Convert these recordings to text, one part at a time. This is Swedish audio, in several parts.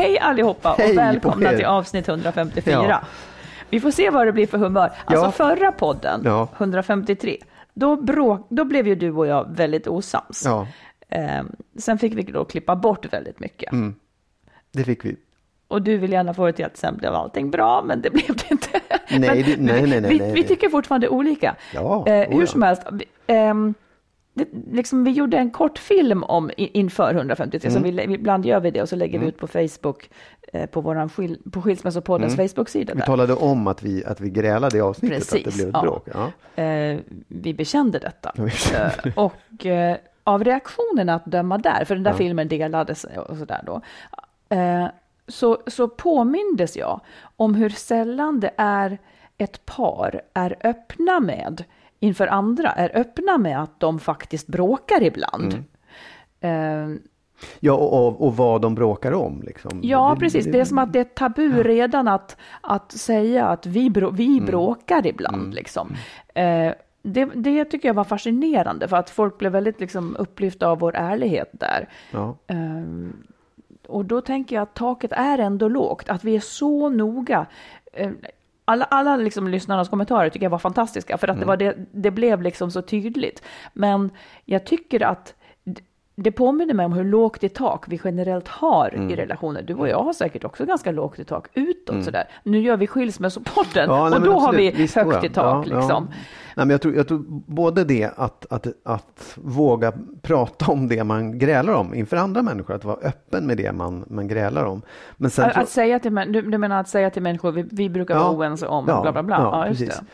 Hej allihopa Hej och välkomna till avsnitt 154. Ja. Vi får se vad det blir för humör. Alltså Ja. förra podden, Ja. 153, då, bråk, då blev ju du och jag väldigt osams. Ja, Ehm, sen fick vi då klippa bort väldigt mycket. Mm. det fick vi. Och du vill gärna få det till att sen blev allting bra, men det blev det inte. Nej, Men nej, nej, nej, vi, nej. vi tycker fortfarande olika. Ja, Eh, hur som helst, ehm, det, liksom, vi gjorde en kort film om inför 153, så Mm. vi, lä- ibland gör vi det och så lägger vi ut på Facebook, eh, på, våran skil, på Skilsmässopoddens Facebook-sida. Mm. Vi där. talade om att vi, att vi grälade i avsnittet, att det Precis, blev ett ja. bråk. Ja. Eh, vi bekände detta. Ja, vi bekände Eh, och eh, av reaktionerna att döma där, för den där filmen delades och sådär då, eh, så, så påmindes jag om hur sällan det är ett par är öppna med inför andra, är öppna med att de faktiskt bråkar ibland. Mm. Eh, Ja, och, och, vad de bråkar om. Liksom. Ja, precis. Det är som att det är tabu redan att, att säga att vi, brå, vi Mm. bråkar ibland. Liksom. Eh, det, det tycker jag var fascinerande, för att folk blev väldigt liksom, upplyfta av vår ärlighet där. Ja. Eh, och då tänker jag att taket är ändå lågt, att vi är så noga. Eh, alla, alla liksom lyssnarnas kommentarer tycker jag var fantastiska, för att Mm. det, var det, det blev liksom så tydligt. Men jag tycker att det påminner mig om hur lågt i tak vi generellt har Mm. i relationer. Du och jag har säkert också ganska lågt i tak utåt sådär. Nu gör vi skilsmässopodden Ja, nej, och men då har vi Visst, högt ja. i tak Ja, ja. liksom. Nej, men jag, tror, jag tror både det att, att, att våga prata om det man grälar om inför andra människor, att vara öppen med det man, man grälar om. Men sen Att, tror- att säga till, du, du menar att säga till människor, vi, vi brukar vara oense om, bla bla bla. Ja, just det.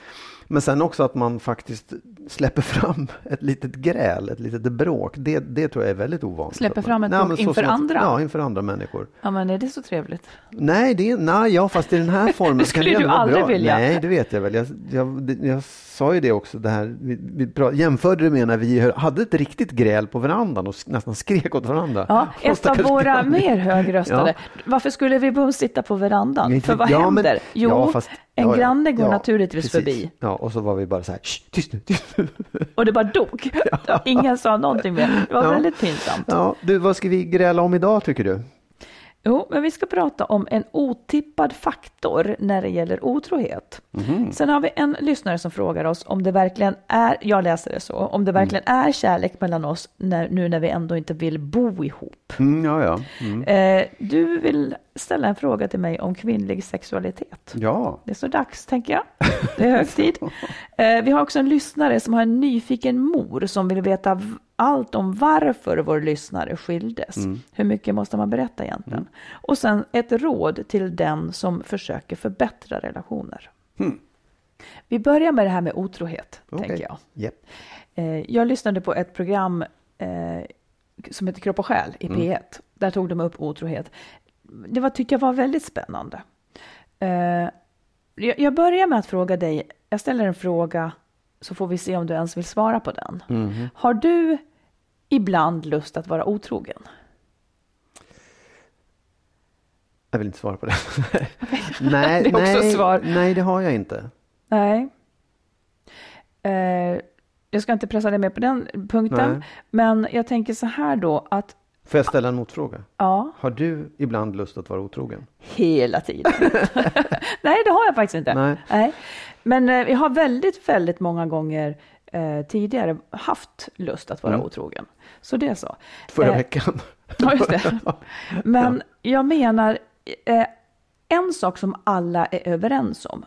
Men sen också att man faktiskt släpper fram ett litet gräl, ett litet bråk. Det, det tror jag är väldigt ovanligt. Släpper fram ett bråk men inför att- andra? Ja, inför andra människor. Ja, men är det så trevligt? Nej, det, nej ja, fast i den här formen Det kan skulle det du aldrig bra. vilja. Nej, det vet jag väl. Jag, jag, jag sa ju det också, det här, vi, vi pra, jämförde det med när vi hade ett riktigt gräl på verandan och nästan skrek åt varandra. Ja, ett av våra mer högröstade. Varför skulle vi bums sitta på verandan? Inte- För vad ja, men- händer? Jo, ja, fast- en ja, ja, granne går ja, naturligtvis precis. förbi Ja, och så var vi bara så här, "Shh, tyst nu, tyst nu. och det bara dog. Ingen sa någonting mer. Det var Ja. väldigt pinsamt. Ja, du, vad ska vi gräla om idag tycker du? Jo, men vi ska prata om en otippad faktor när det gäller otrohet. Mhm. Sen har vi en lyssnare som frågar oss om det verkligen är, jag läser det så, om det verkligen är kärlek mellan oss när, nu när vi ändå inte vill bo ihop. Mm, ja, ja. Mm. Eh, du vill ställa en fråga till mig om kvinnlig sexualitet. Ja. Det är så dags, tänker jag. Det är hög tid. Eh, vi har också en lyssnare som har en nyfiken mor som vill veta allt om varför vår lyssnare skildes. Hur mycket måste man berätta egentligen? Och sen ett råd till den som försöker förbättra relationer. Vi börjar med det här med otrohet, Okej. tänker jag. Japp. Eh, jag lyssnade på ett program eh, som heter Kropp och själ i Mm. P1. Där tog de upp otrohet. Det var, tyckte jag var väldigt spännande. Eh, jag, jag börjar med att fråga dig, jag ställer en fråga så får vi se om du ens vill svara på den. Mhm. Har du ibland lust att vara otrogen? Jag vill inte svara på det. nej, Det nej, svar. nej, det har jag inte. Nej. Eh, jag ska inte pressa dig mer på den punkten, Nej. men jag tänker så här då att Får jag ställa en motfråga? ja, Har du ibland lust att vara otrogen? hela tiden. Nej, det har jag faktiskt inte. Nej. Men eh, jag har väldigt, väldigt många gånger eh, tidigare haft lust att vara Mm. otrogen. Så det är så. Förra Eh, veckan. Ja, just det. Men jag menar, eh, en sak som alla är överens om,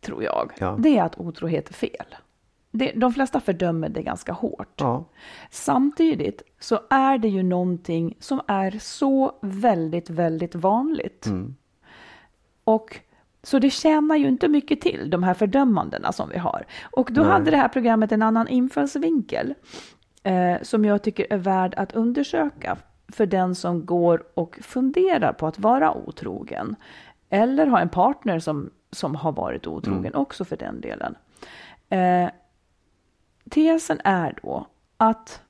tror jag, Ja. det är att otrohet är fel. Det, de flesta fördömer det ganska hårt. Ja. Samtidigt så är det ju någonting som är så väldigt, väldigt vanligt. Mm. Och så det tjänar ju inte mycket till, de här fördömandena som vi har. Och då Nej. hade det här programmet en annan infallsvinkel eh, som jag tycker är värd att undersöka för den som går och funderar på att vara otrogen. Eller har en partner som, som har varit otrogen också för den delen. Eh, tesen är då att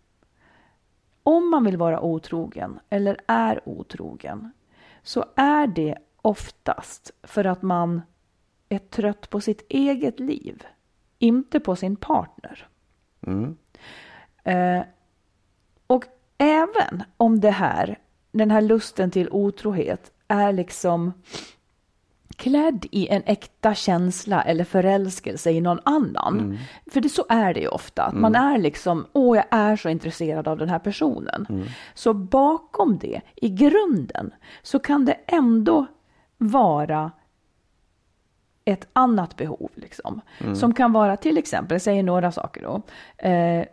om man vill vara otrogen eller är otrogen så är det oftast för att man är trött på sitt eget liv, inte på sin partner. Mm. Eh, och även om det här, den här lusten till otrohet är liksom klädd i en äkta känsla eller förälskelse i någon annan. För det, så är det ju ofta, att man är liksom, åh jag är så intresserad av den här personen. Så bakom det, i grunden, så kan det ändå vara ett annat behov. Liksom, Som kan vara till exempel, jag säger några saker då. Eh,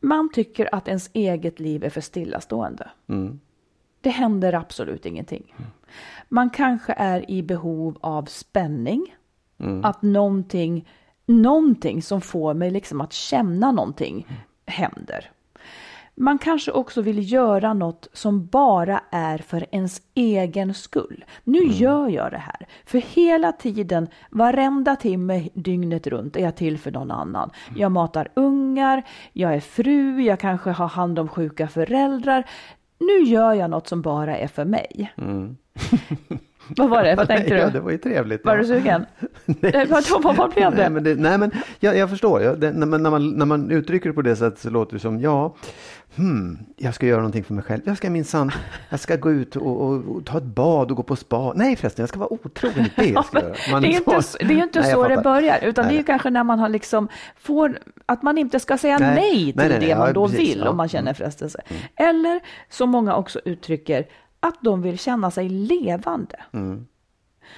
man tycker att ens eget liv är för stillastående. Mm. Det händer absolut ingenting. Man kanske är i behov av spänning. Att någonting, någonting som får mig liksom att känna någonting händer. Man kanske också vill göra något som bara är för ens egen skull. Nu gör jag det här. För hela tiden, varenda timme dygnet runt är jag till för någon annan. Jag matar ungar, jag är fru, jag kanske har hand om sjuka föräldrar. Nu gör jag något som bara är för mig. Vad var det? Vad tänkte Ja, du? det var ju trevligt. Var ja. du sugen? Vad blev Nej, det? men, det, nej, men jag, jag förstår. Jag, det, när, man, när, man, när man uttrycker det på det sättet så låter det som, ja, hmm, jag ska göra någonting för mig själv. Jag ska minsann, jag ska gå ut och, och, och ta ett bad och gå på spa. Nej förresten, jag ska vara otrogen. Det jag ska göra. Man det är ju inte, får- så- det inte Nej, så det börjar, utan det är ju Nej. kanske när man har liksom får, att man inte ska säga Nej. nej, Nej, till nej, nej, det ja, man då precis, vill ja. om man känner Mm. frestelse. Eller som många också uttrycker, att de vill känna sig levande. Mm.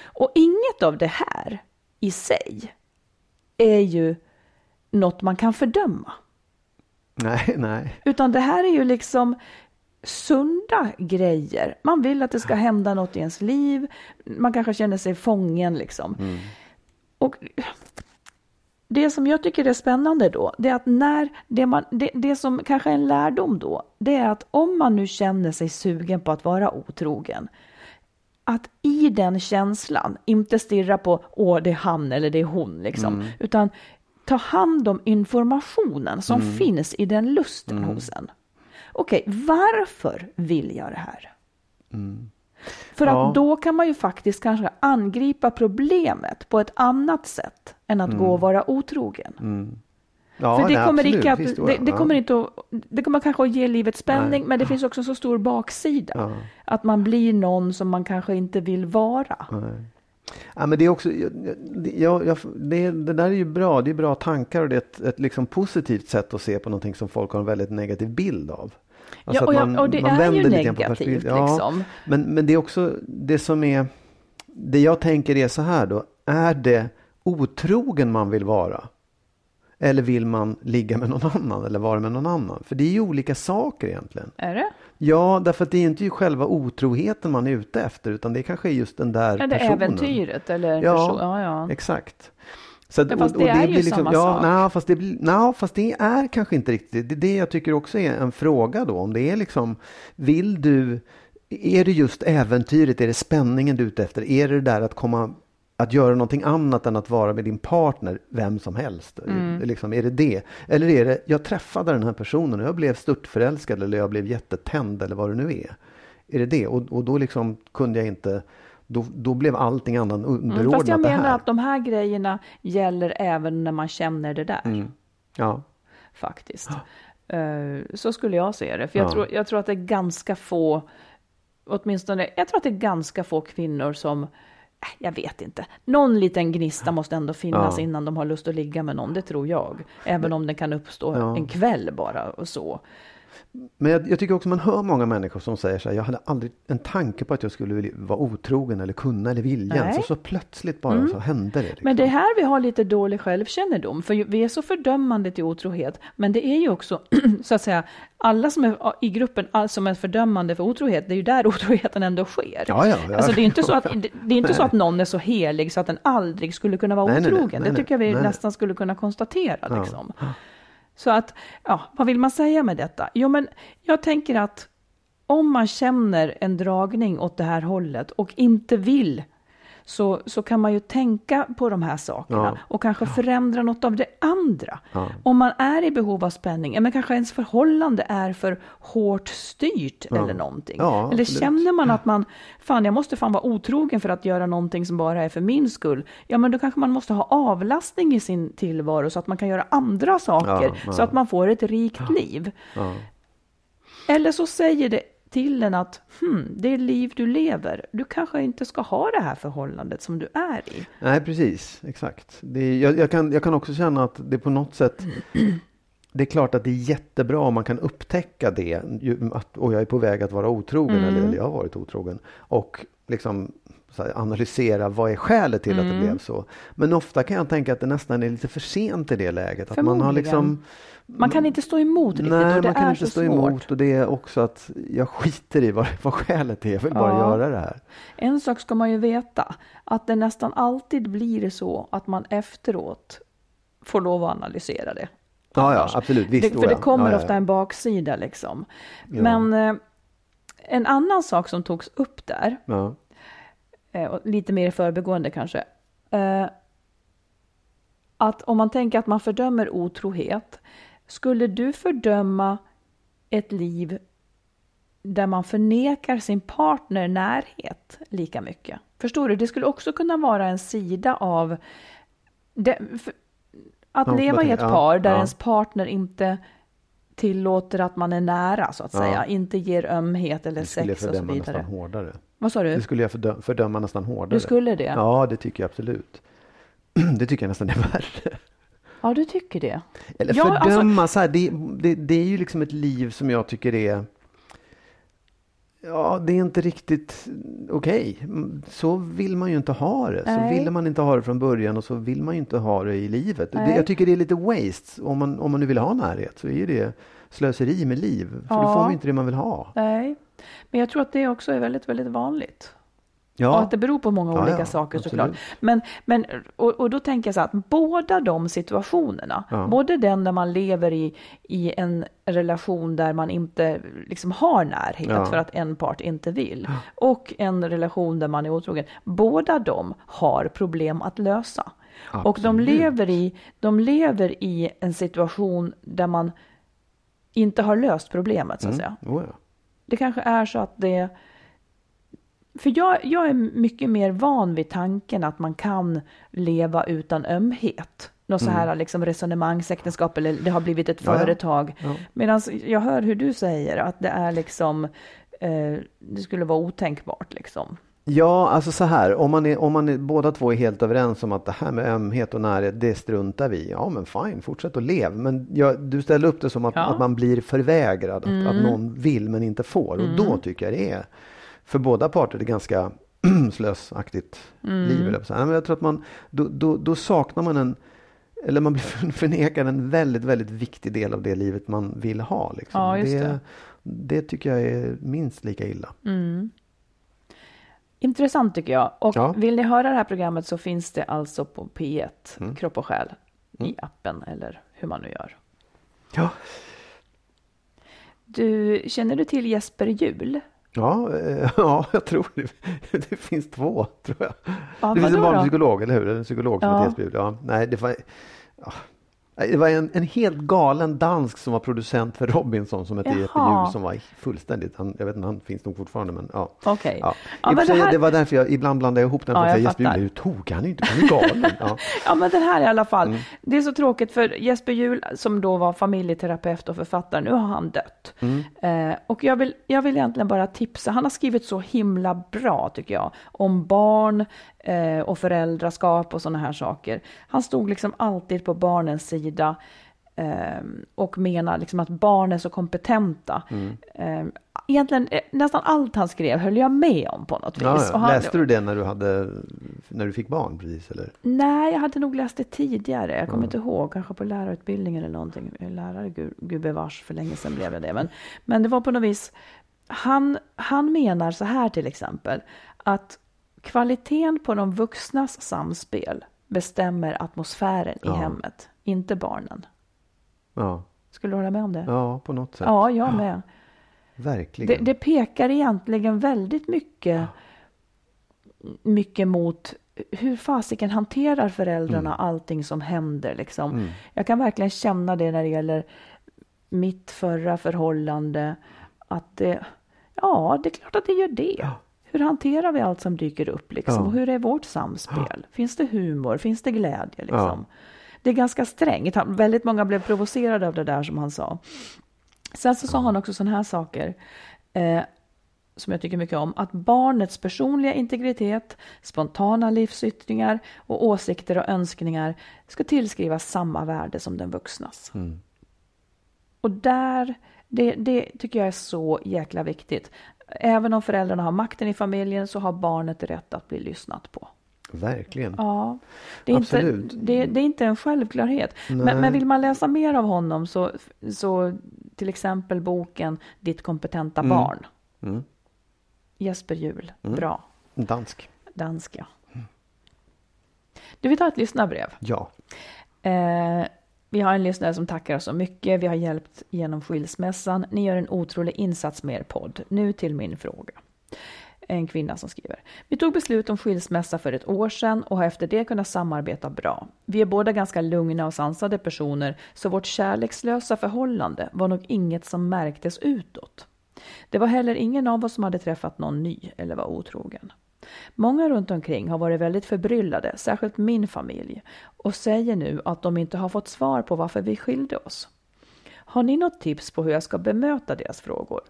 Och inget av det här i sig är ju något man kan fördöma. Nej, nej. Utan det här är ju liksom sunda grejer. Man vill att det ska hända något i ens liv. Man kanske känner sig fången liksom. Och det som jag tycker är spännande då, det är att när det, man, det, det som kanske är en lärdom då, det är att om man nu känner sig sugen på att vara otrogen, att i den känslan inte stirra på åh det är han eller det är hon liksom, utan ta hand om informationen som finns i den lusten hos en. Okej, varför vill jag det här? För Ja. att då kan man ju faktiskt kanske angripa problemet på ett annat sätt än att gå och vara otrogen. Ja, För det nej, kommer, absolut. icke att, Visst, det, det ja. kommer inte att, det kommer kanske att ge livet spänning, men det finns också så stor baksida. Ja. Att man blir någon som man kanske inte vill vara. Ja, men det är också, jag, jag, det, det där är ju bra, det är bra tankar och det är ett, ett liksom positivt sätt att se på någonting som folk har en väldigt negativ bild av. Alltså Ja, och jag- och det är ju negativt, perspektivet. liksom. men, men det är också det som är, det jag tänker är så här då, är det otrogen man vill vara? Eller vill man ligga med någon annan eller vara med någon annan? För det är ju olika saker egentligen. Är det? Ja, därför att det är inte ju själva otroheten man är ute efter utan det kanske är just den där Är det personen. äventyret eller Ja, person? Ja, ja. exakt. Så att, Ja, fast det är ju samma ja, sak. Nej, fast det, nej, fast det är kanske inte riktigt. Det det jag tycker också är en fråga då. Om det är liksom, vill du, är det just äventyret, är det spänningen du är ute efter? Är det det där att komma att göra någonting annat än att vara med din partner, vem som helst. Mm. Liksom, är det det? Eller är det, jag träffade den här personen och jag blev störtförälskad eller jag blev jättetänd eller vad det nu är. Är det det? Och, och då liksom kunde jag inte, då, då blev allting annat underordnat Mm, fast jag det menar här. att de här grejerna gäller även när man känner det där. Mm. Ja, faktiskt. Eh, Så skulle jag se det. För jag, Ja. tror, jag tror att det är ganska få, åtminstone, jag tror att det är ganska få kvinnor som, äh, jag vet inte, någon liten gnista måste ändå finnas Ja. innan de har lust att ligga med någon, det tror jag. Även om den kan uppstå Ja. en kväll bara och så. Men jag, jag tycker också man hör många människor som säger så här, jag hade aldrig en tanke på att jag skulle vilja vara otrogen eller kunna eller vilja Nej. Mm. Och så plötsligt bara så hände det. Liksom. Men det är här vi har lite dålig självkännedom, för vi är så fördömande till otrohet. Men det är ju också, så att säga, alla som är i gruppen all som är fördömande för otrohet, det är ju där otroheten ändå sker. Ja, ja, ja. Alltså det är inte så att, det, det är inte så att någon är så helig så att den aldrig skulle kunna vara Nej, nej, nej, otrogen. nej, det tycker jag vi nästan skulle kunna konstatera. Liksom. Så att, ja, vad vill man säga med detta? Jo, men jag tänker att om man känner en dragning åt det här hållet och inte vill så, så kan man ju tänka på de här sakerna Ja. och kanske förändra något av det andra. Om man är i behov av spänning, ja, men kanske ens förhållande är för hårt styrt eller någonting. Ja, eller absolut. känner man att man, fan jag måste fan vara otrogen för att göra någonting som bara är för min skull. Ja men då kanske man måste ha avlastning i sin tillvaro så att man kan göra andra saker. Ja, ja. Så att man får ett rikt liv. Ja. Eller så säger det till en att hmm, det liv du lever, du kanske inte ska ha det här förhållandet som du är i. Nej, precis. Exakt. Det är, jag, jag, kan, jag kan också känna att det på något sätt det är klart att det är jättebra om man kan upptäcka det. Att, och jag är på väg att vara otrogen eller, eller jag har varit otrogen. Och liksom analysera vad är skälet till att det blev så. Men ofta kan jag tänka att det nästan är lite för sent i det läget. Att man har liksom Man kan inte stå emot riktigt Nej, och det man kan är inte så stå svårt. emot och det är också att jag skiter i vad, vad skälet är. Jag vill bara Ja. göra det här. En sak ska man ju veta, att det nästan alltid blir så att man efteråt får lov att analysera det. Ja, ja, absolut. Visst, det, för det kommer Ja, ofta en baksida liksom. Men eh, en annan sak som togs upp där, och lite mer i förbegående kanske, eh, att om man tänker att man fördömer otrohet, skulle du fördöma ett liv där man förnekar sin partner närhet lika mycket? Förstår du? Det skulle också kunna vara en sida av det, att leva i ett par där ja. ens partner inte tillåter att man är nära, så att Ja. säga. Inte ger ömhet eller Det skulle jag sex och så fördöma vidare. nästan hårdare. Vad sa du? Det skulle jag fördö- fördöma nästan hårdare. Du skulle det? Ja, det tycker jag absolut. Det tycker jag nästan är värre. Ja, du tycker det? Eller Ja, alltså- fördöma, så här, det, det, det är ju liksom ett liv som jag tycker är Ja, det är inte riktigt okej. Mm, Så vill man ju inte ha det. Så Nej. ville man inte ha det från början och så vill man ju inte ha det i livet. Det, jag tycker det är lite waste. Om man, om man nu vill ha närhet så är det slöseri med liv. För då Ja. får man inte det man vill ha. Nej. Men jag tror att det också är väldigt, väldigt vanligt. Ja, Och att det beror på många Ja, olika ja, saker absolut. såklart. Men, men, och, och då tänker jag så här att båda de situationerna, Ja. både den där man lever i, i en relation där man inte liksom har närhet Ja. för att en part inte vill, och en relation där man är otrogen, båda de har problem att lösa. Och de Absolut. lever, i, de lever i en situation där man inte har löst problemet så att säga. Oh, ja. Det kanske är så att det... För jag, jag är mycket mer van vid tanken att man kan leva utan ömhet. Något så här liksom resonemangsäktenskap eller det har blivit ett Mm. Ja. företag. Ja. Medan jag hör hur du säger att det är liksom, eh, det skulle vara otänkbart liksom. Ja, alltså så här, om man, är, om man är, båda två är helt överens om att det här med ömhet och närhet, det struntar vi. Ja, men fine, fortsätt att leva. Men jag, du ställer upp det som att, Ja. att man blir förvägrad, att, att någon vill men inte får. Och då tycker jag det är, för båda parter, det är ganska slösaktigt liv. Eller så. här. Men jag tror att man, då, då, då saknar man en, eller man blir förnekad en väldigt, väldigt viktig del av det livet man vill ha. Liksom. Ja, just det, det. det tycker jag är minst lika illa. Intressant tycker jag. Och Ja. vill ni höra det här programmet så finns det alltså på P1, Mm. Kropp och själ, i appen eller hur man nu gör. Ja, Du, känner du till Jesper Juhl? Ja, eh, ja, jag tror det. Det finns två, tror jag. Ja, det finns en barnpsykolog, eller hur? En psykolog som Ja. heter Jesper Juhl. Ja, nej, det var, ja. Det var en, en helt galen dansk som var producent för Robinson som hette Jesper Jaha. Juhl som var fullständigt, han, jag vet inte, han finns nog fortfarande men ja. Okej. Ja. Ja, och men det här- det var därför jag ibland blandade ihop den. Ja, säga, Jesper Juhl ju tokig, han inte, han är galen. Ja. Ja, men den här i alla fall. Mm. Det är så tråkigt för Jesper Juhl som då var familjeterapeut och författare, nu har han dött. Mm. Eh, och jag vill, jag vill egentligen bara tipsa, han har skrivit så himla bra tycker jag, om barn eh, och föräldraskap och sådana här saker. Han stod liksom alltid på barnens sida eh, och menar liksom att barn är så kompetenta. Mm. Eh, egentligen eh, nästan allt han skrev höll jag med om på något vis. Ja, ja. han, Läste du det när du, hade, när du fick barn? Precis, eller? Nej, jag hade nog läst det tidigare. Jag kommer inte ihåg, kanske på lärarutbildningen eller någonting. Lärare, gubevars, för länge sedan blev jag det. Men, men det var på något vis, han, han menar så här till exempel, att kvaliteten på de vuxnas samspel bestämmer atmosfären i Ja. hemmet, inte barnen. Ja. Skulle du hålla med om det? ja, på något sätt. Ja, jag med. Verkligen. Det, det pekar egentligen väldigt mycket, mycket mot hur fasiken hanterar föräldrarna Mm. allting som händer. Liksom. Jag kan verkligen känna det när det gäller mitt förra förhållande. Att det, ja, det är klart att det gör det. Hur hanterar vi allt som dyker upp? Liksom? Ja. Och hur är vårt samspel? Finns det humor? Finns det glädje? Liksom? Det är ganska strängt. Väldigt många blev provocerade av det där som han sa. Sen så sa han också sådana här saker. Eh, som jag tycker mycket om, att barnets personliga integritet, spontana livsyttringar och åsikter och önskningar ska tillskrivas samma värde som den vuxnas. Och där, det, det tycker jag är så jäkla viktigt. Även om föräldrarna har makten i familjen så har barnet rätt att bli lyssnat på. Verkligen. Ja, det är, inte, Absolut. det, det är inte en självklarhet. Men, men vill man läsa mer av honom så, så till exempel boken Ditt kompetenta barn. Mm. Jesper Juhl, bra. Dansk. Danska. Du, vi tar ett lyssnarbrev. Ja. Eh, vi har en lyssnare som tackar oss så mycket. Vi har hjälpt genom skilsmässan. Ni gör en otrolig insats med er podd. Nu till min fråga. En kvinna som skriver. Vi tog beslut om skilsmässa för ett år sedan och har efter det kunnat samarbeta bra. Vi är båda ganska lugna och sansade personer så vårt kärlekslösa förhållande var nog inget som märktes utåt. Det var heller ingen av oss som hade träffat någon ny eller var otrogen. Många runt omkring har varit väldigt förbryllade, särskilt min familj, och säger nu att de inte har fått svar på varför vi skilde oss. Har ni något tips på hur jag ska bemöta deras frågor?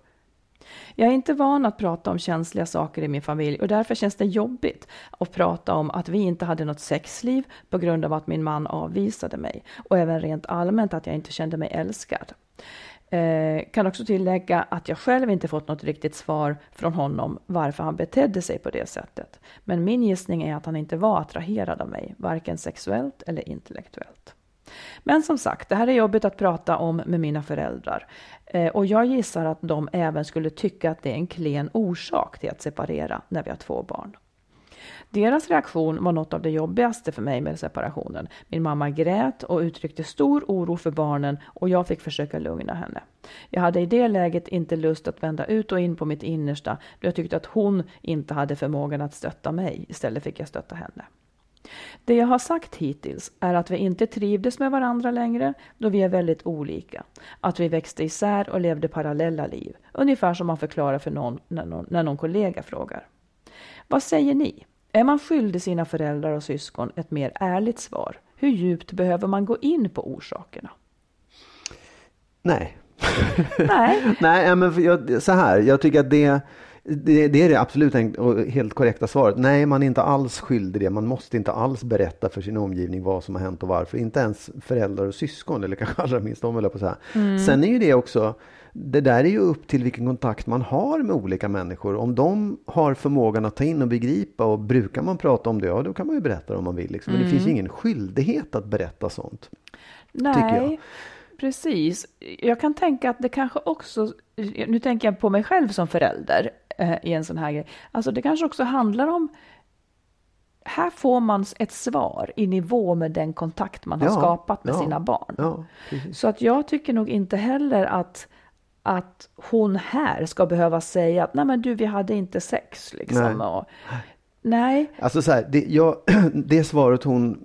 Jag är inte van att prata om känsliga saker i min familj och därför känns det jobbigt att prata om att vi inte hade något sexliv på grund av att min man avvisade mig och även rent allmänt att jag inte kände mig älskad. Eh, kan också tillägga att jag själv inte fått något riktigt svar från honom varför han betedde sig på det sättet. Men min gissning är att han inte var attraherad av mig, varken sexuellt eller intellektuellt. Men som sagt, det här är jobbigt att prata om med mina föräldrar. Eh, och jag gissar att de även skulle tycka att det är en klen orsak till att separera när vi har två barn. Deras reaktion var något av det jobbigaste för mig med separationen. Min mamma grät och uttryckte stor oro för barnen och jag fick försöka lugna henne. Jag hade i det läget inte lust att vända ut och in på mitt innersta då jag tyckte att hon inte hade förmågan att stötta mig. Istället fick jag stötta henne. Det jag har sagt hittills är att vi inte trivdes med varandra längre då vi är väldigt olika. Att vi växte isär och levde parallella liv. Ungefär som man förklarar för någon när någon, när någon kollega frågar. Vad säger ni? Är man skyldig sina föräldrar och syskon ett mer ärligt svar? Hur djupt behöver man gå in på orsakerna? Nej. Nej, Nej, men jag, så här. Jag tycker att det, det, det är det absolut helt korrekta svaret. Nej, man är inte alls skyldig det. Man måste inte alls berätta för sin omgivning vad som har hänt och varför. Inte ens föräldrar och syskon, eller kanske allra minst de, jag på att säga. Sen är ju det också, det där är ju upp till vilken kontakt man har med olika människor. Om de har förmågan att ta in och begripa och brukar man prata om det, ja då kan man ju berätta det om man vill. Liksom. Men det finns ju ingen skyldighet att berätta sånt. nej. Precis. Jag kan tänka att det kanske också, nu tänker jag på mig själv som förälder eh, i en sån här grej. Alltså det kanske också handlar om här får man ett svar i nivå med den kontakt man har Ja, skapat med ja, sina barn. Ja. Så att jag tycker nog inte heller att, att hon här ska behöva säga att nej men du vi hade inte sex liksom. Nej. Och, nej. Alltså så här, det, jag, det svaret hon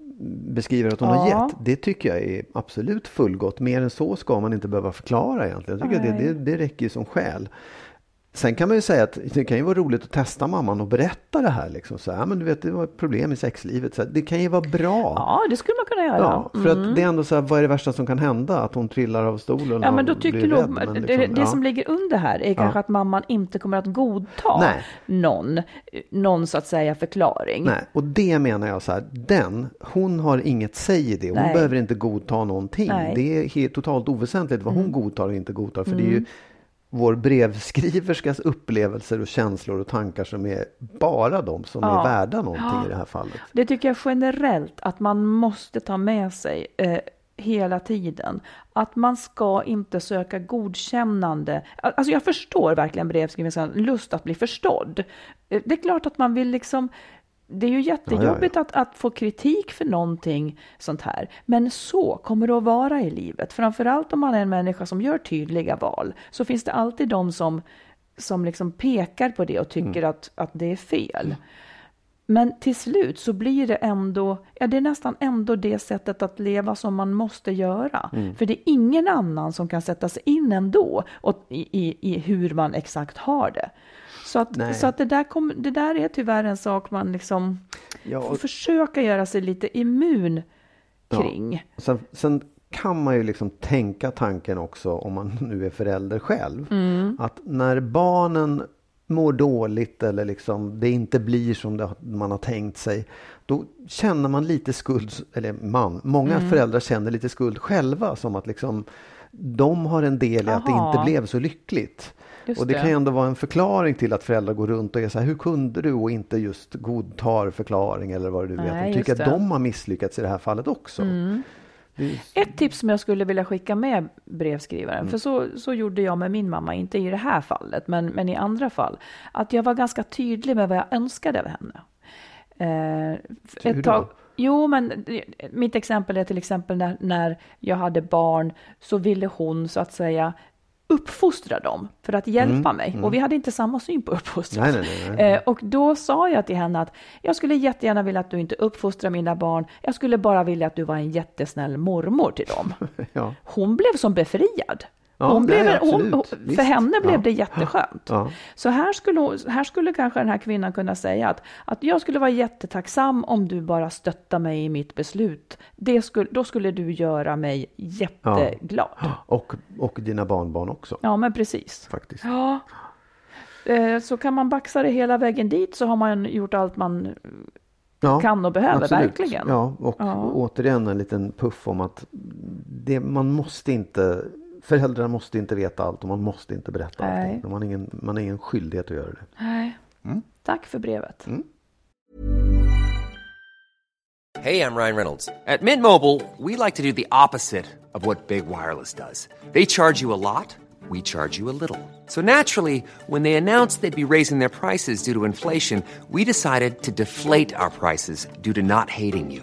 beskriver att hon har Ja. gett, det tycker jag är absolut fullgott. Mer än så ska man inte behöva förklara egentligen. Jag tycker det, det, det räcker ju som skäl. Sen kan man ju säga att det kan ju vara roligt att testa mamman och berätta det här. Liksom. Så här men du vet, det var ett problem i sexlivet. Så det kan ju vara bra. Ja, det skulle man kunna göra. Ja, för att det är ändå så här, vad är det värsta som kan hända? Att hon trillar av stolen Ja, men då tycker rädd, nog, men det, liksom, det ja. som ligger under här är kanske att mamman inte kommer att godta Nej. någon, någon så att säga förklaring. Nej, och det menar jag så här, den, hon har inget säg i det. Hon Nej. behöver inte godta någonting. Nej. Mm. Det är helt, totalt oväsentligt vad hon godtar och inte godtar. För det är ju vår brevskriverskas upplevelser och känslor och tankar som är bara de som Ja. är värda någonting i det här fallet. Det tycker jag generellt att man måste ta med sig eh, hela tiden. Att man ska inte söka godkännande. Alltså jag förstår verkligen brevskriverskans lust att bli förstådd. Eh, Det är klart att man vill liksom det är ju jättejobbigt Att, att få kritik för någonting sånt här. Men så kommer det att vara i livet. Framförallt om man är en människa som gör tydliga val. Så finns det alltid de som, som liksom pekar på det och tycker att, att det är fel. Men till slut så blir det ändå, ja det är nästan ändå det sättet att leva som man måste göra. För det är ingen annan som kan sätta sig in ändå och, i, i, i hur man exakt har det. Så att, Nej. så att det, där kom, det där är tyvärr en sak man liksom Ja, får och- försöka göra sig lite immun kring. Sen, sen kan man ju liksom tänka tanken också om man nu är förälder själv. Mm. Att när barnen mår dåligt eller liksom det inte blir som det, man har tänkt sig. Då känner man lite skuld, eller man, många Mm. föräldrar känner lite skuld själva. Som att liksom de har en del i att det inte blev så lyckligt. Just och det, det. kan ju ändå vara en förklaring till att föräldrar går runt och är så här, hur kunde du och inte just godtar förklaring eller vad du vet. Nej, De tycker att det. de har misslyckats i det här fallet också. Det är- Ett tips som jag skulle vilja skicka med brevskrivaren, Mm. för så, så gjorde jag med min mamma, inte i det här fallet, men, men i andra fall, att jag var ganska tydlig med vad jag önskade av henne. Eh, Hur då? jo, men det- mitt exempel är till exempel när, när jag hade barn så ville hon så att säga uppfostra dem för att hjälpa mig. Och vi hade inte samma syn på uppfostran. Mm, nej, nej, nej. Eh, och då sa jag till henne att jag skulle jättegärna vilja att du inte uppfostrar mina barn. Jag skulle bara vilja att du var en jättesnäll mormor till dem. Ja. Hon blev som befriad. Ja, Hon nej, absolut. hon, för Visst. henne blev Ja. det jätteskönt. Ja. Så här skulle, här skulle kanske den här kvinnan kunna säga att, att jag skulle vara jättetacksam om du bara stöttar mig i mitt beslut. Det skulle, då skulle du göra mig jätteglad. Ja, Och, och dina barnbarn också men precis. faktiskt. Ja. Eh, Så kan man baxa det hela vägen dit så har man gjort allt man Ja, kan och behöver, absolut. verkligen. Ja, och Ja. återigen en liten puff om att det, man måste inte Föräldrar måste inte veta allt och man måste inte berätta Nej. allting. Man har ingen, man har ingen skyldighet att göra det. Nej. Tack för brevet. Hey, I'm Ryan Reynolds. At Mint Mobile, we like to do the opposite of what Big Wireless does. They charge you a lot, we charge you a little. So naturally, when they announced they'd be raising their prices due to inflation, we decided to deflate our prices due to not hating you.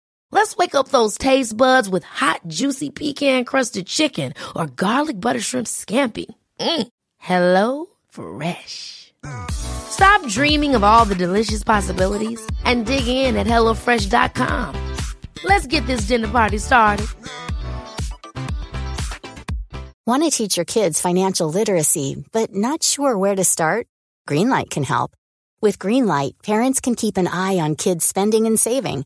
Let's wake up those taste buds with hot, juicy pecan-crusted chicken or garlic butter shrimp scampi. Mm. Hello Fresh. Stop dreaming of all the delicious possibilities and dig in at HelloFresh.com. Let's get this dinner party started. Want to teach your kids financial literacy, but not sure where to start? Greenlight can help. With Greenlight, parents can keep an eye on kids' spending and saving,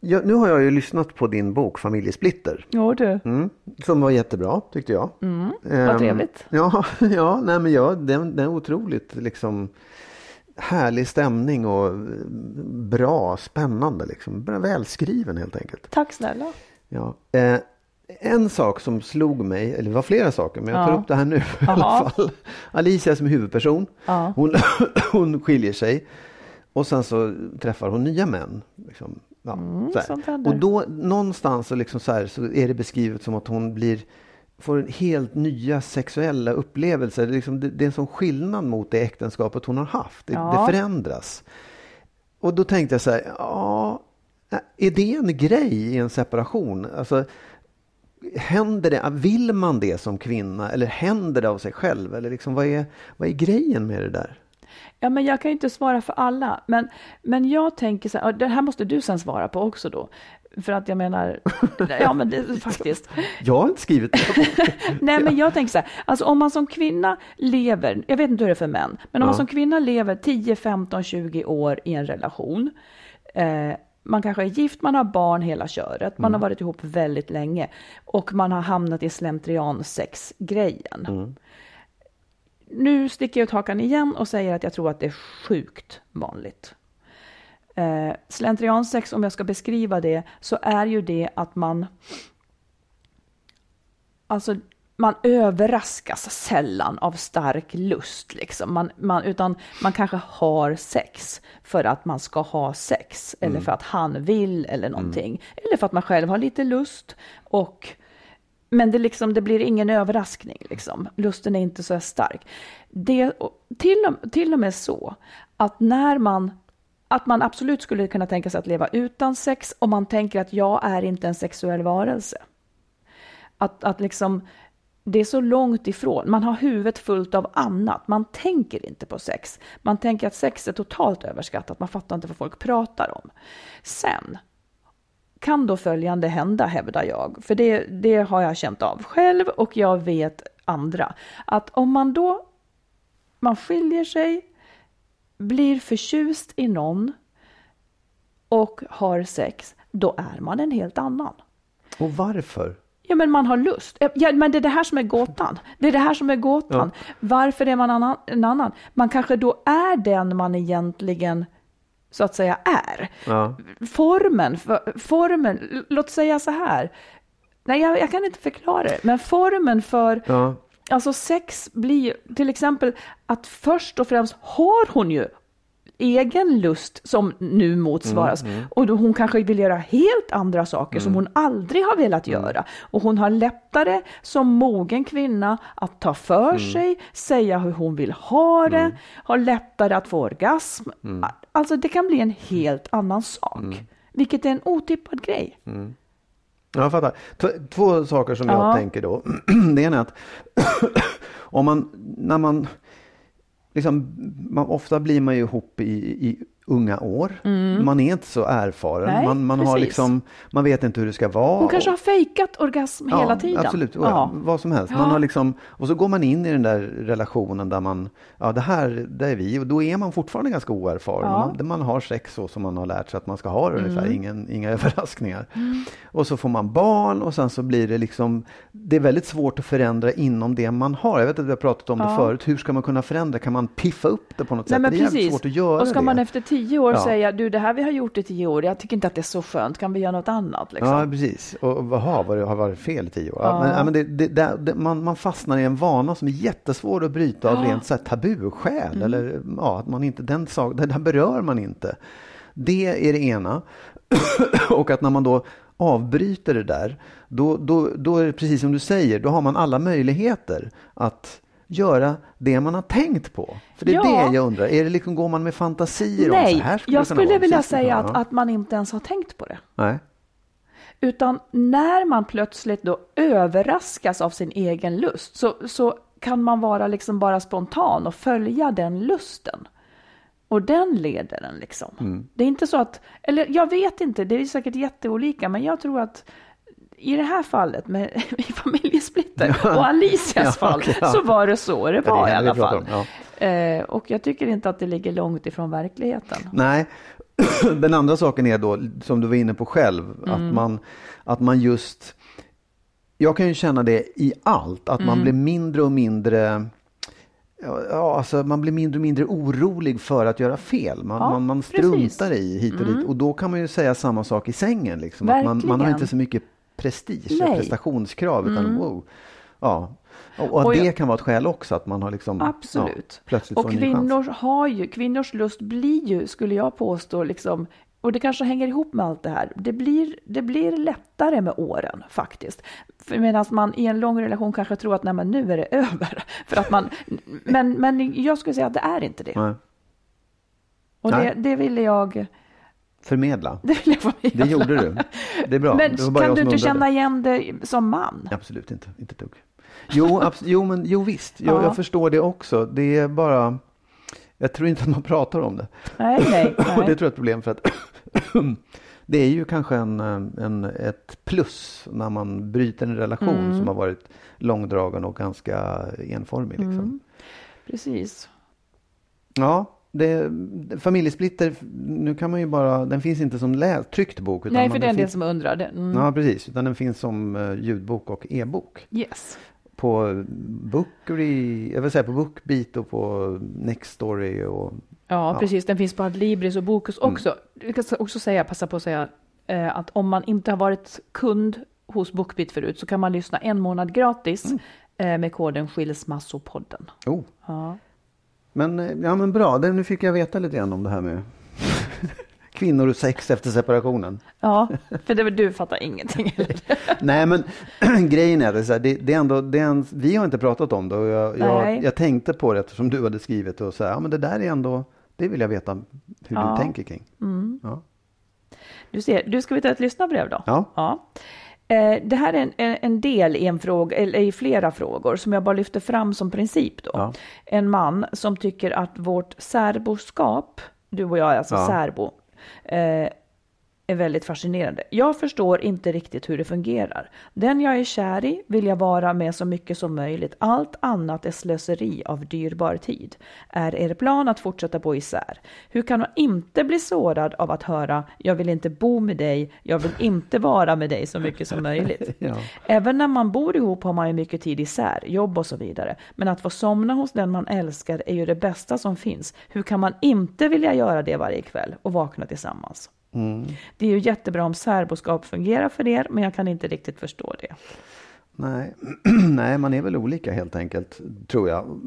Ja, nu har jag ju lyssnat på din bok Familjesplitter. Jo du, Mm, som var jättebra tyckte jag. mm, Ehm, vad trevligt. Ja, ja, nej, men ja den, den är otroligt liksom härlig stämning och eh, bra, spännande liksom. Välskriven helt enkelt. Tack snälla. Ja. Eh, en sak som slog mig, eller det var flera saker, men jag tar Ja. upp det här nu i alla fall. Alicia som huvudperson, Ja. hon, hon skiljer sig och sen så träffar hon nya män. Liksom, ja, händer. och då någonstans så, liksom så, här, så är det beskrivet som att hon blir får helt nya sexuella upplevelser. Det är, liksom, det, det är en sån skillnad mot det äktenskapet hon har haft. Det, Ja. det förändras. Och då tänkte jag så här, ja, är det en grej i en separation? Alltså, händer det, vill man det som kvinna eller händer det av sig själv? Eller liksom, vad, är, vad är grejen med det där? Ja, men jag kan ju inte svara för alla, men, men jag tänker så här, det här måste du sen svara på också då. För att jag menar, ja men det, faktiskt. Jag har inte skrivit det. Nej, men jag tänker så här, alltså om man som kvinna lever, jag vet inte hur det är för män, men om man Ja. som kvinna lever 10, 15, 20 år i en relation, eh, man kanske är gift, man har barn hela köret, man har varit ihop väldigt länge och man har hamnat i slentrian sex-grejen. Nu sticker jag ut hakan igen och säger att jag tror att det är sjukt vanligt. Eh, slentriansex, om jag ska beskriva det, så är ju det att man Alltså, man överraskas sällan av stark lust, liksom. man, man, utan man kanske har sex för att man ska ha sex, eller för att han vill, eller någonting. Eller för att man själv har lite lust. Och, men det, liksom, det blir ingen överraskning, liksom. lusten är inte så stark. Det, till, och, till och med så att när man att man absolut skulle kunna tänka sig att leva utan sex om man tänker att jag är inte en sexuell varelse. Att, att liksom, det är så långt ifrån. Man har huvudet fullt av annat. Man tänker inte på sex. Man tänker att sex är totalt överskattat. Man fattar inte vad folk pratar om. Sen kan då följande hända, hävdar jag. För det, det har jag känt av själv och jag vet andra. Att om man då man skiljer sig, blir förtjust i någon och har sex, då är man en helt annan. Och varför? Ja, men man har lust. Ja, men det är det här som är gåtan. Det är det här som är gåtan. Varför är man annan, en annan? Man kanske då är den man egentligen så att säga är. Ja. Formen, för, formen, låt säga så här. Nej, jag, jag kan inte förklara det, men formen för Ja. Alltså sex blir till exempel att först och främst har hon ju egen lust som nu motsvaras. Och då hon kanske vill göra helt andra saker som hon aldrig har velat göra. Och hon har lättare som mogen kvinna att ta för sig, säga hur hon vill ha det, har lättare att få orgasm. Alltså det kan bli en helt annan sak. Vilket är en otippad grej. Ja, Jag fattar. T- Två saker som jag Ja. tänker då. Det ena är att om man, när man, liksom, man, ofta blir man ju ihop i, i unga år. Man är inte så erfaren. Mm. Nej, man, man, har liksom, man vet inte hur det ska vara. Hon kanske har fejkat orgasm hela tiden. Absolut, ja. Ja. vad som helst. Ja. Man har liksom, och så går man in i den där relationen där man, ja det här, det är vi och då är man fortfarande ganska oerfaren. Ja. Mm. Man, man har sex så som man har lärt sig att man ska ha det ungefär, Ingen, inga överraskningar. Och så får man barn och sen så blir det liksom, det är väldigt svårt att förändra inom det man har. Jag vet att vi har pratat om det Ja. förut, hur ska man kunna förändra? Kan man piffa upp det på något Nej, sätt? men det är precis. svårt att göra och ska det. man efter tio år Ja. säga, du det här vi har gjort i tio år, jag tycker inte att det är så skönt, kan vi göra något annat? Liksom? Ja, precis. Och jaha, vad det har varit fel i tio år. Ja. Men, ja, men det, det, det, det, man, man fastnar i en vana som är jättesvår att bryta av rent så här, tabuskäl. Mm. Eller ja, att man inte, den sak, det där berör man inte. Det är det ena. och att när man då avbryter det där, då, då, då är det precis som du säger, då har man alla möjligheter att göra det man har tänkt på. För det är Ja. det jag undrar. Är det liksom, går man med fantasier om så Nej, här skulle jag skulle vilja säga att, att man inte ens har tänkt på det. Nej. Utan när man plötsligt då överraskas av sin egen lust så, så kan man vara liksom bara spontan och följa den lusten. Och den leder den liksom. Det är inte så att, eller jag vet inte, det är säkert jätteolika, men jag tror att i det här fallet med i familjesplitter och Alicias Ja, fall ja. så var det så det var i det vi alla fall. om, Eh, och jag tycker inte att det ligger långt ifrån verkligheten. Nej, den andra saken är då, som du var inne på själv, Mm. att, man, att man just... Jag kan ju känna det i allt, att Mm. man blir mindre och mindre... Ja, alltså man blir mindre och mindre orolig för att göra fel. Man, Ja, man, man precis. Mm. struntar i hit och dit. Och då kan man ju säga samma sak i sängen. Liksom. Att man, man har Verkligen. inte så mycket prestige Nej. Mm. prestationskrav. Utan wow. Ja. Och, och Och jag- det kan vara ett skäl också, att man har liksom, Absolut. Ja, plötsligt och får en kvinnor har ju, kvinnors lust blir ju, skulle jag påstå, liksom, och det kanske hänger ihop med allt det här. Det blir, det blir lättare med åren faktiskt. Medan man i en lång relation kanske tror att nej, men nu är det över. För att man, men, men jag skulle säga att det är inte det. Nej. Och det, det ville jag, Förmedla. det. Det gjorde du. Det är bra. Men kan du inte undrade. känna igen det som man? Absolut inte. Inte dugg. Jo, abs- jo, men, jo visst. Jag, Ja. jag förstår det också. Det är bara... Jag tror inte att man pratar om det. Nej, nej. Och det nej. tror jag är ett problem för att det är ju kanske en, en, ett plus när man bryter en relation Mm. som har varit långdragen och ganska enformig. Liksom. Mm. Precis. Ja, det, familjesplitter, nu kan man ju bara, den finns inte som lä, tryckt bok. Utan Nej, man, för det är en del finns, som undrar. Det. Mm. Ja, precis. Utan den finns som eh, ljudbok och e-bok. Yes. På Bookery, jag vill säga på Bookbeat och på Nextory och Ja, Ja. precis. Den finns på Adlibris och Bokus också. Jag kan också säga, passa på att säga eh, att om man inte har varit kund hos Bookbeat förut så kan man lyssna en månad gratis eh, med koden Skilsmassopodden. oh. Ja. Men, eh, ja, men bra, det, nu fick jag veta lite grann om det här med kvinnor och sex efter separationen. ja, för det, du fattar ingenting. Eller? Nej, men grejen är, det, här, det, det är ändå, det är en, vi har inte pratat om det och jag, jag, jag tänkte på det eftersom du hade skrivit och så här, ja men det där är ändå, det vill jag veta hur Ja. du tänker kring. Ja. Du ser, du ska vi ta ett lyssnarbrev då? Ja. Eh, Det här är en, en en del i en fråga, eller i flera frågor som jag bara lyfter fram som princip då. Ja. En man som tycker att vårt särboskap, du och jag är alltså Ja. särbo, eh, är väldigt fascinerande. Jag förstår inte riktigt hur det fungerar. Den jag är kär i vill jag vara med så mycket som möjligt. Allt annat är slöseri av dyrbar tid. Är er plan att fortsätta bo isär? Hur kan man inte bli sårad av att höra jag vill inte bo med dig, jag vill inte vara med dig så mycket som möjligt? Ja. Även när man bor ihop har man ju mycket tid isär, jobb och så vidare. Men att få somna hos den man älskar är ju det bästa som finns. Hur kan man inte vilja göra det varje kväll och vakna tillsammans? Det är ju jättebra om särboskap fungerar för er, men jag kan inte riktigt förstå det. Nej. nej, man är väl olika helt enkelt, tror jag.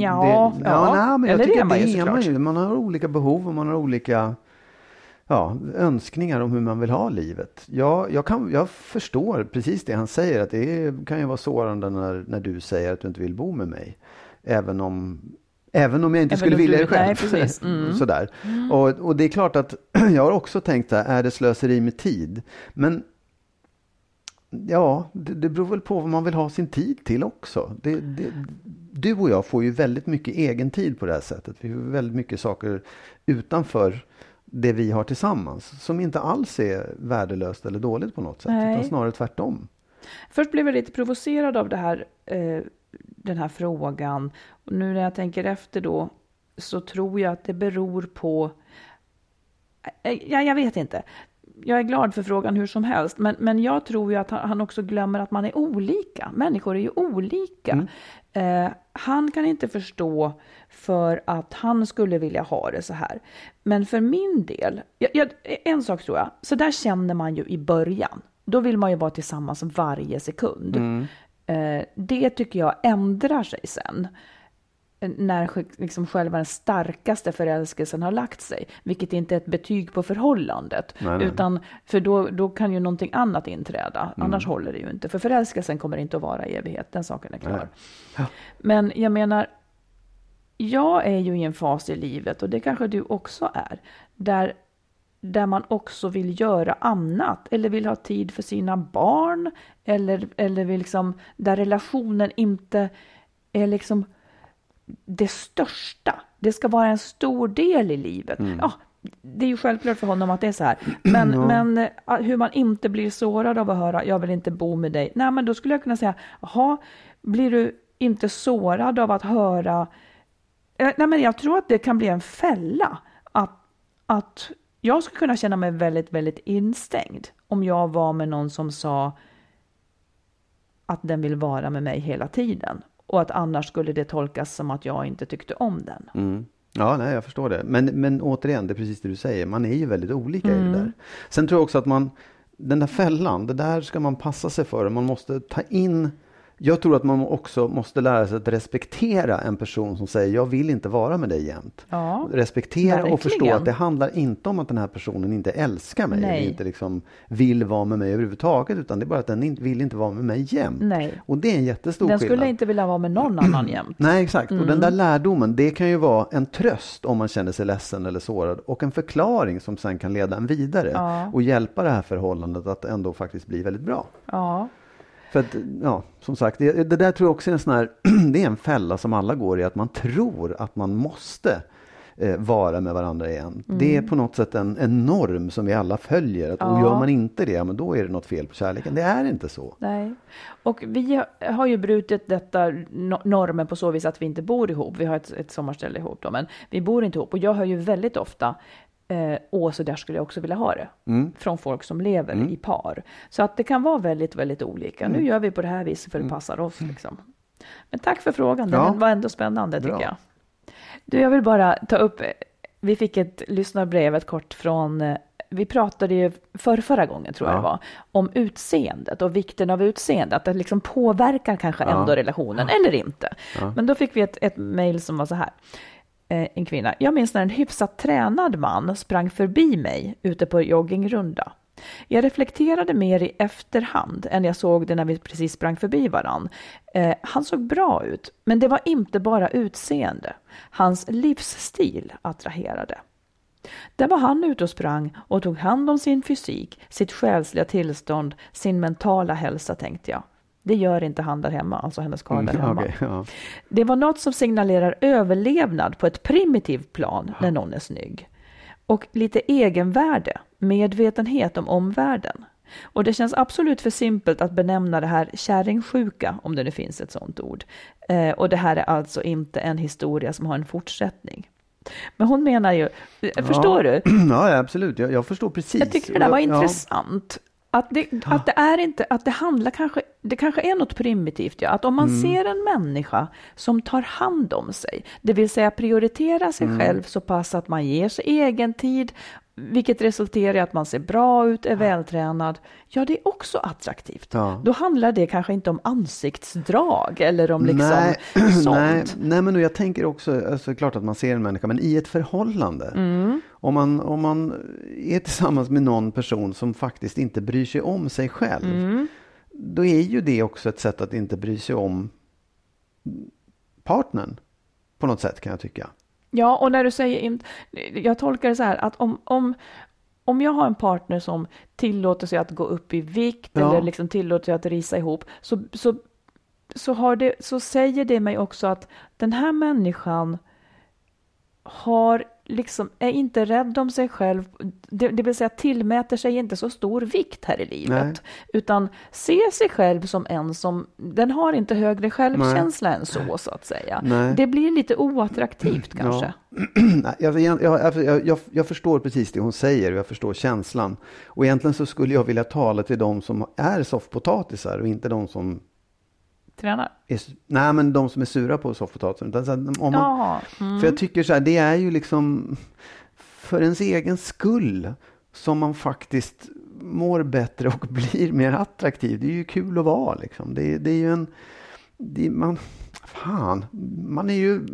Ja, det, ja. nej, men jag Eller tycker det är man ju såklart. man ju. Man har olika behov och man har olika ja, önskningar om hur man vill ha livet. Jag, jag, kan, jag förstår precis det han säger, att det är, kan ju vara sårande när, när du säger att du inte vill bo med mig. Även om, även om jag inte Även skulle vilja det själv. nej. Mm. Sådär. Och, och det är klart att jag har också tänkt så här, är det slöseri med tid? Men Ja, det, det beror väl på vad man vill ha sin tid till också. Det, det, du och jag får ju väldigt mycket egen tid på det här sättet. Vi får väldigt mycket saker utanför det vi har tillsammans som inte alls är värdelöst eller dåligt på något sätt. Nej. Utan snarare tvärtom. Först blev jag lite provocerad av det här, eh, den här frågan. Och nu när jag tänker efter då så tror jag att det beror på... Eh, Ja, jag vet inte. Jag är glad för frågan hur som helst, men, men jag tror ju att han, också glömmer att man är olika. Människor är ju olika. Eh, han kan inte förstå för att han skulle vilja ha det så här. Men för min del, jag, jag, en sak tror jag, så där känner man ju i början. Då vill man ju vara tillsammans varje sekund. Eh, det tycker jag ändrar sig sen. Eh, När liksom själva den starkaste förälskelsen har lagt sig. Vilket inte är ett betyg på förhållandet. Nej, nej. Utan, för då, då kan ju någonting annat inträda. Annars håller det ju inte. För förälskelsen kommer inte att vara i evighet. Den saken är klar. Men jag menar, jag är ju i en fas i livet, och det kanske du också är, där, där man också vill göra annat, eller vill ha tid för sina barn, eller, eller vill liksom, där relationen inte är liksom det största. Det ska vara en stor del i livet. Ja, det är ju självklart för honom att det är så här. Men, men eh, hur man inte blir sårad av att höra jag vill inte bo med dig. Nej, men då skulle jag kunna säga, jaha, blir du inte sårad av att höra Eh, Nej, men jag tror att det kan bli en fälla. Att, att jag skulle kunna känna mig väldigt, väldigt instängd om jag var med någon som sa att den vill vara med mig hela tiden och att annars skulle det tolkas som att jag inte tyckte om den. Mm. Ja, nej, jag förstår det. Men, men återigen, det är precis det du säger. Man är ju väldigt olika Mm. i det där. Sen tror jag också att man, den där fällan, det där ska man passa sig för. Man måste ta in jag tror att man också måste lära sig att respektera en person som säger jag vill inte vara med dig jämt. Ja, respektera och förstå verkligen. att det handlar inte om att den här personen inte älskar mig Nej. eller inte liksom vill vara med mig överhuvudtaget utan det är bara att den inte, vill inte vara med mig jämt. Nej. Och det är en jättestor Den skillnad. skulle inte vilja vara med någon annan jämt. Nej, exakt. Och Mm. den där lärdomen, det kan ju vara en tröst om man känner sig ledsen eller sårad och en förklaring som sen kan leda en vidare Ja. och hjälpa det här förhållandet att ändå faktiskt bli väldigt bra. Ja, För att, ja, som sagt, det, det där tror jag också är en sån här, det är en fälla som alla går i, att man tror att man måste eh, vara med varandra igen. Det är på något sätt en, en norm som vi alla följer. Att, och Mm. Ja. gör man inte det, men då är det något fel på kärleken. Det är inte så. nej. Och vi har- ju brutit detta no- normen på så vis att vi inte bor ihop. Vi har ett, ett sommarställe ihop då, men vi bor inte ihop. Och jag hör ju väldigt ofta Eh, och så där skulle jag också vilja ha det. Från folk som lever i par. Så att det kan vara väldigt, väldigt olika. Nu gör vi på det här viset för det passar oss. Liksom. Men tack för frågan, den Ja. var ändå spännande Bra. tycker jag. Du, jag vill bara ta upp, vi fick ett lyssnarbrev, ett kort från, eh, vi pratade ju för förra gången tror jag Ja. det var, om utseendet och vikten av utseende, att det liksom påverkar kanske Ja. ändå relationen eller inte. Men då fick vi ett, ett mejl som var så här. Eh, en kvinna. Jag minns när en hyfsat tränad man sprang förbi mig ute på joggingrunda. Jag reflekterade mer i efterhand än jag såg det när vi precis sprang förbi varann. Eh, han såg bra ut, men det var inte bara utseende. Hans livsstil attraherade. Där var han ute och sprang och tog hand om sin fysik, sitt själsliga tillstånd, sin mentala hälsa tänkte jag. Det gör inte han där hemma, alltså hennes karl där Mm, hemma. okej, ja. Det var något som signalerar överlevnad på ett primitivt plan när någon är snygg. Och lite egenvärde, medvetenhet om omvärlden. Och det känns absolut för simpelt att benämna det här kärringsjuka, om det nu finns ett sådant ord. Eh, och det här är alltså inte en historia som har en fortsättning. Men hon menar ju, eh, förstår du? Ja, ja, absolut. Jag, jag förstår precis. Jag tycker det där var Ja, intressant. Att det, att det är inte, att det handlar kanske, det kanske är något primitivt, ja. Att om man ser en människa som tar hand om sig, det vill säga prioriterar sig själv så pass att man ger sig egen tid, vilket resulterar i att man ser bra ut, är vältränad, ja det är också attraktivt. Ja. Då handlar det kanske inte om ansiktsdrag eller om liksom nej, sånt. nej, nej, men jag tänker också, alltså, klart att man ser en människa, men i ett förhållande. Mm. Om, man, om man är tillsammans med någon person som faktiskt inte bryr sig om sig själv, Mm. då är ju det också ett sätt att inte bry sig om partnern. På något sätt kan jag tycka. Ja, och när du säger inte, jag tolkar det så här att om, om, om jag har en partner som tillåter sig att gå upp i vikt Ja. eller liksom tillåter sig att risa ihop, så, så, så, har det, så säger det mig också att den här människan har liksom, är inte rädd om sig själv, det, det vill säga tillmäter sig inte så stor vikt här i livet, Nej. utan ser sig själv som en som, den har inte högre självkänsla än så, så att säga. Nej. Det blir lite oattraktivt kanske. Nej, jag, jag, jag, jag, jag förstår precis det hon säger och jag förstår känslan. Och egentligen så skulle jag vilja tala till de som är soffpotatisar och inte de som Tränar? nej, men de som är sura på soffpotatisen. Om man. Mm. För jag tycker så här, det är ju liksom för ens egen skull som man faktiskt mår bättre och blir mer attraktiv. Det är ju kul att vara liksom. Det, det är ju en... Det, man, fan, man är ju...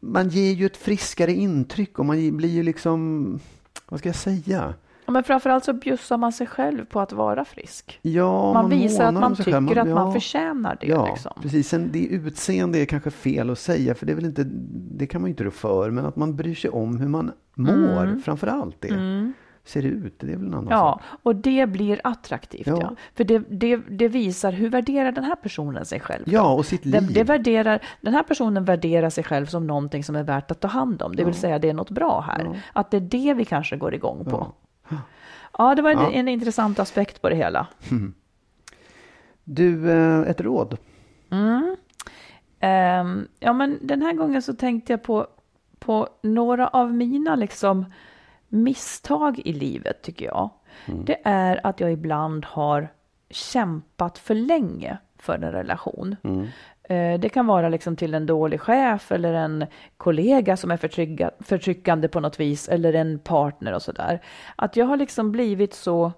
Man ger ju ett friskare intryck och man blir ju liksom... Vad ska jag säga? Ja, Men framförallt så bjussar man sig själv på att vara frisk. Ja, Man, visar att man tycker själv. att man ja. förtjänar det. Ja, liksom. precis. Sen det utseende är kanske fel att säga, för det är väl inte, det kan man ju inte rå för, men att man bryr sig om hur man mår, framför allt det. Ser ut, det är väl en annan Mm. Ja, sak. och det blir attraktivt. Ja. Ja. För det, det, det visar hur värderar den här personen sig själv. Ja, och sitt Det, liv. det värderar, den här personen värderar sig själv som någonting som är värt att ta hand om. Det vill säga det är något bra här. Att det är det vi kanske går igång på. Ja, det var en, Ja. en intressant aspekt på det hela. Du, eh, ett råd? Ehm, ja, men den här gången så tänkte jag på, på några av mina liksom misstag i livet tycker jag, det är att jag ibland har kämpat för länge för en relation. Eh, Eh, det kan vara liksom till en dålig chef eller en kollega som är förtryckande på något vis eller en partner och sådär. Att jag har liksom blivit så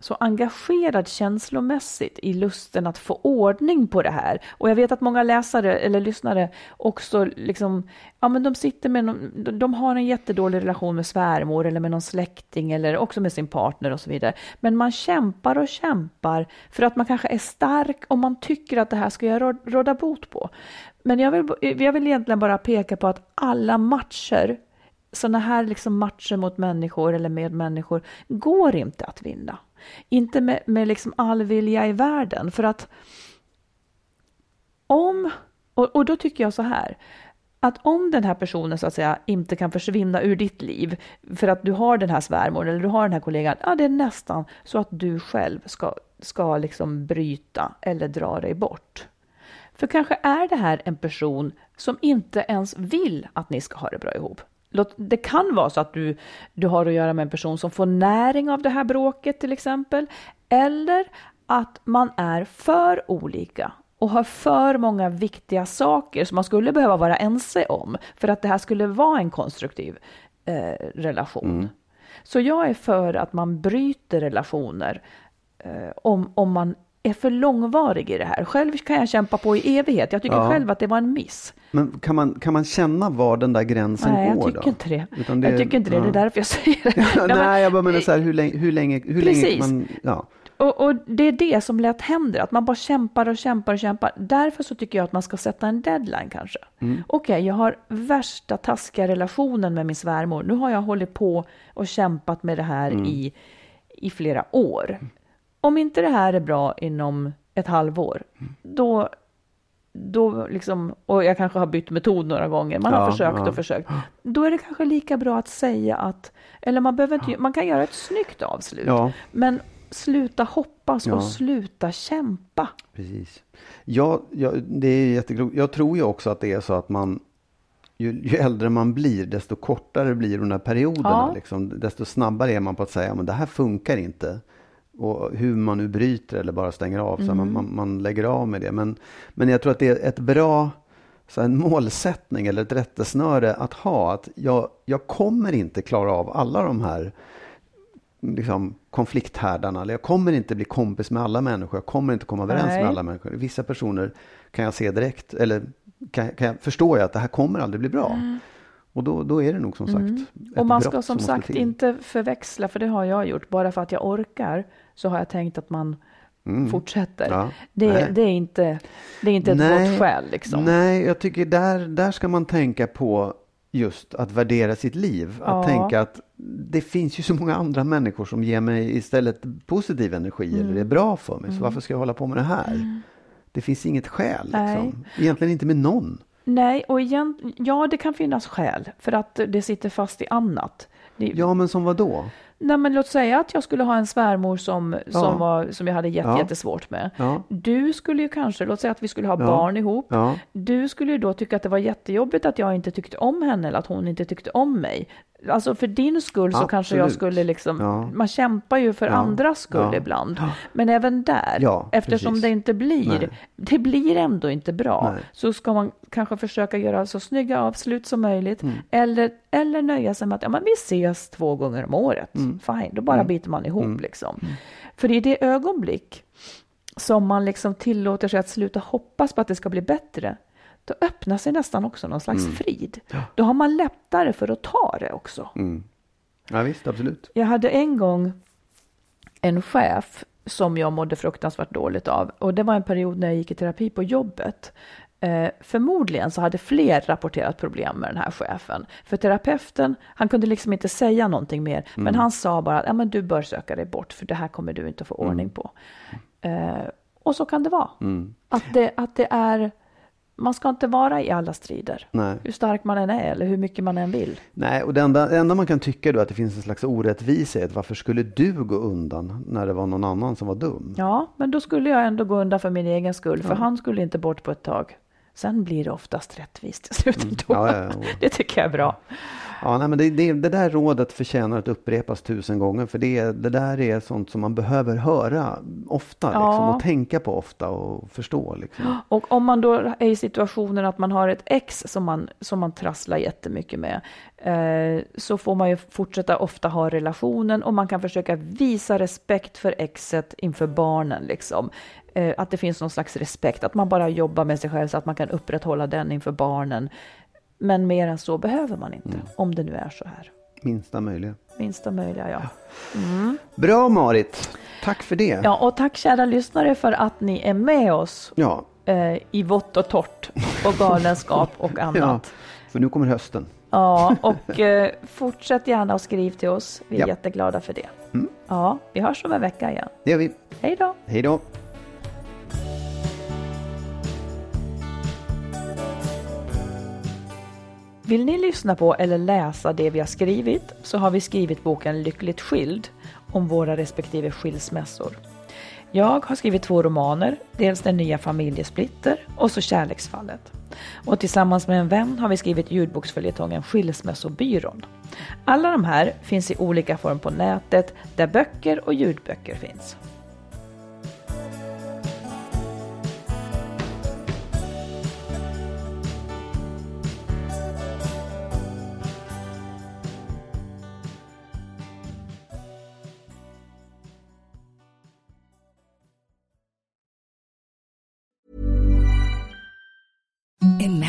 så engagerad känslomässigt i lusten att få ordning på det här. Och jag vet att många läsare eller lyssnare också liksom, ja men de sitter med, någon, de- har en jättedålig relation med svärmor eller med någon släkting eller också med sin partner och så vidare. Men man kämpar och kämpar för att man kanske är stark och man tycker att det här ska jag råda bot på. Men jag vill, jag vill egentligen bara peka på att alla matcher sådana här liksom matcher mot människor eller med människor går inte att vinna. Inte med, med liksom all vilja i världen. För att om, och, och då tycker jag så här, att om den här personen så att säga inte kan försvinna ur ditt liv för att du har den här svärmor eller du har den här kollegan, ja det är nästan så att du själv ska, ska liksom bryta eller dra dig bort. För kanske är det här en person som inte ens vill att ni ska ha det bra ihop. Det kan vara så att du, du har att göra med en person som får näring av det här bråket till exempel. Eller att man är för olika och har för många viktiga saker som man skulle behöva vara ense om för att det här skulle vara en konstruktiv eh, relation. Så jag är för att man bryter relationer eh, om, om man är för långvarig i det här. Själv kan jag kämpa på i evighet. Jag tycker Ja. själv att det var en miss. Men kan man, kan man känna var den där gränsen Nej, jag går tycker då? inte det. Utan jag tycker inte det. ja. Det är därför jag säger det. Ja, Nej, Nej, jag bara menar så här, hur länge, hur länge, hur länge Precis. man, ja. Och, och det är det som lätt händer, att man bara kämpar och kämpar och kämpar. Därför så tycker jag att man ska sätta en deadline kanske. Mm. Okej, jag har värsta taskiga relationen med min svärmor. Nu har jag hållit på och kämpat med det här Mm. i, i flera år. Om inte det här är bra inom ett halvår, Mm. då, då liksom, och jag kanske har bytt metod några gånger, man har Ja, försökt ja. och försökt. Då är det kanske lika bra att säga att, eller man behöver inte, man kan göra ett snyggt avslut. Ja. Men sluta hoppas och sluta kämpa. Precis. Ja, det är jätteklokt. Jag tror ju också att det är så att man ju, ju äldre man blir, desto kortare blir de där perioderna. Liksom, desto snabbare är man på att säga att det här funkar inte. Och hur man nu bryter eller bara stänger av, så Mm. man, man, man lägger av med det. Men, men jag tror att det är ett bra så en målsättning eller ett rättesnöre att ha. Att jag, jag kommer inte klara av alla de här liksom, konflikthärdarna. Eller jag kommer inte bli kompis med alla människor. Jag kommer inte komma överens Nej. med alla människor. Vissa personer kan jag se direkt, eller kan, kan jag, förstår jag att det här kommer aldrig bli bra. Och då, då är det nog som sagt Mm. Och man ska som måste sagt inte förväxla, för det har jag gjort. Bara för att jag orkar så har jag tänkt att man fortsätter. Mm. Ja. Det, det, är inte, det är inte ett Nej. gott skäl. Liksom. Nej, jag tycker där, där ska man tänka på just att värdera sitt liv. Att Ja. tänka att det finns ju så många andra människor som ger mig istället positiv energi Mm. eller är bra för mig. Så varför ska jag hålla på med det här? Det finns inget skäl. Liksom. Egentligen inte med någon. Nej, och igen, ja det kan finnas skäl för att det sitter fast i annat. Det, Ja, men som vad då? Nej, men låt säga att jag skulle ha en svärmor som, Ja. som, var, som jag hade jätte, Ja. jättesvårt med. Ja. Du skulle ju kanske, låt säga att vi skulle ha Ja. barn ihop. Du skulle ju då tycka att det var jättejobbigt att jag inte tyckte om henne eller att hon inte tyckte om mig. Alltså för din skull så kanske jag Absolut. skulle liksom, Ja. man kämpar ju för Ja. andras skull Ja. ibland. Men även där, eftersom precis. det inte blir, Nej. det blir ändå inte bra, Nej. så ska man kanske försöka göra så snygga avslut som möjligt. Mm. Eller, eller nöja sig med att ja, men vi ses två gånger om året. Mm. Fine, då bara biter man ihop liksom. För i det ögonblick som man liksom tillåter sig att sluta hoppas på att det ska bli bättre, då öppnar sig nästan också någon slags Mm. frid. Då har man lättare för att ta det också. Ja, visst, absolut. Jag hade en gång en chef som jag mådde fruktansvärt dåligt av. Och det var en period när jag gick i terapi på jobbet. Eh, förmodligen så hade fler rapporterat problem med den här chefen. För terapeuten, han kunde liksom inte säga någonting mer. Men han sa bara att ja, men du bör söka dig bort för det här kommer du inte få ordning på. Eh, och så kan det vara. Att, det, att det är, man ska inte vara i alla strider. Nej. Hur stark man än är eller hur mycket man än vill. Nej, och det enda, det enda man kan tycka då är att det finns en slags orättvisa i att varför skulle du gå undan när det var någon annan som var dum? Ja, men då skulle jag ändå gå undan för min egen skull, för han skulle inte bort på ett tag. Sen blir det oftast rättvist till slut ändå. Mm. Ja, ja, ja. Det tycker jag är bra. Ja, nej, men det, det, det där rådet förtjänar att upprepas tusen gånger. För det, det där är sånt som man behöver höra ofta. Liksom, Ja. och tänka på ofta och förstå. Liksom. Och om man då är i situationen att man har ett ex som man, som man trasslar jättemycket med, eh, så får man ju fortsätta ofta ha relationen och man kan försöka visa respekt för exet inför barnen. Liksom. Eh, att det finns någon slags respekt, att man bara jobbar med sig själv så att man kan upprätthålla den inför barnen. Men mer än så behöver man inte, om det nu är så här. Minsta möjliga. Minsta möjliga, ja. Bra Marit. Tack för det. Ja, och tack kära lyssnare för att ni är med oss Ja, eh, i vått och torrt och galenskap och ja, annat. för nu kommer hösten. Ja, och eh, fortsätt gärna och skriv till oss. Vi är Ja. jätteglada för det. Ja, vi hörs om en vecka igen. Det gör vi. Hej då! Hej då. Vill ni lyssna på eller läsa det vi har skrivit så har vi skrivit boken Lyckligt skild om våra respektive skilsmässor. Jag har skrivit två romaner, dels Den nya familjesplitter och så Kärleksfallet. Och tillsammans med en vän har vi skrivit ljudboksföljetongen Skilsmässobyrån. Alla de här finns i olika form på nätet där böcker och ljudböcker finns.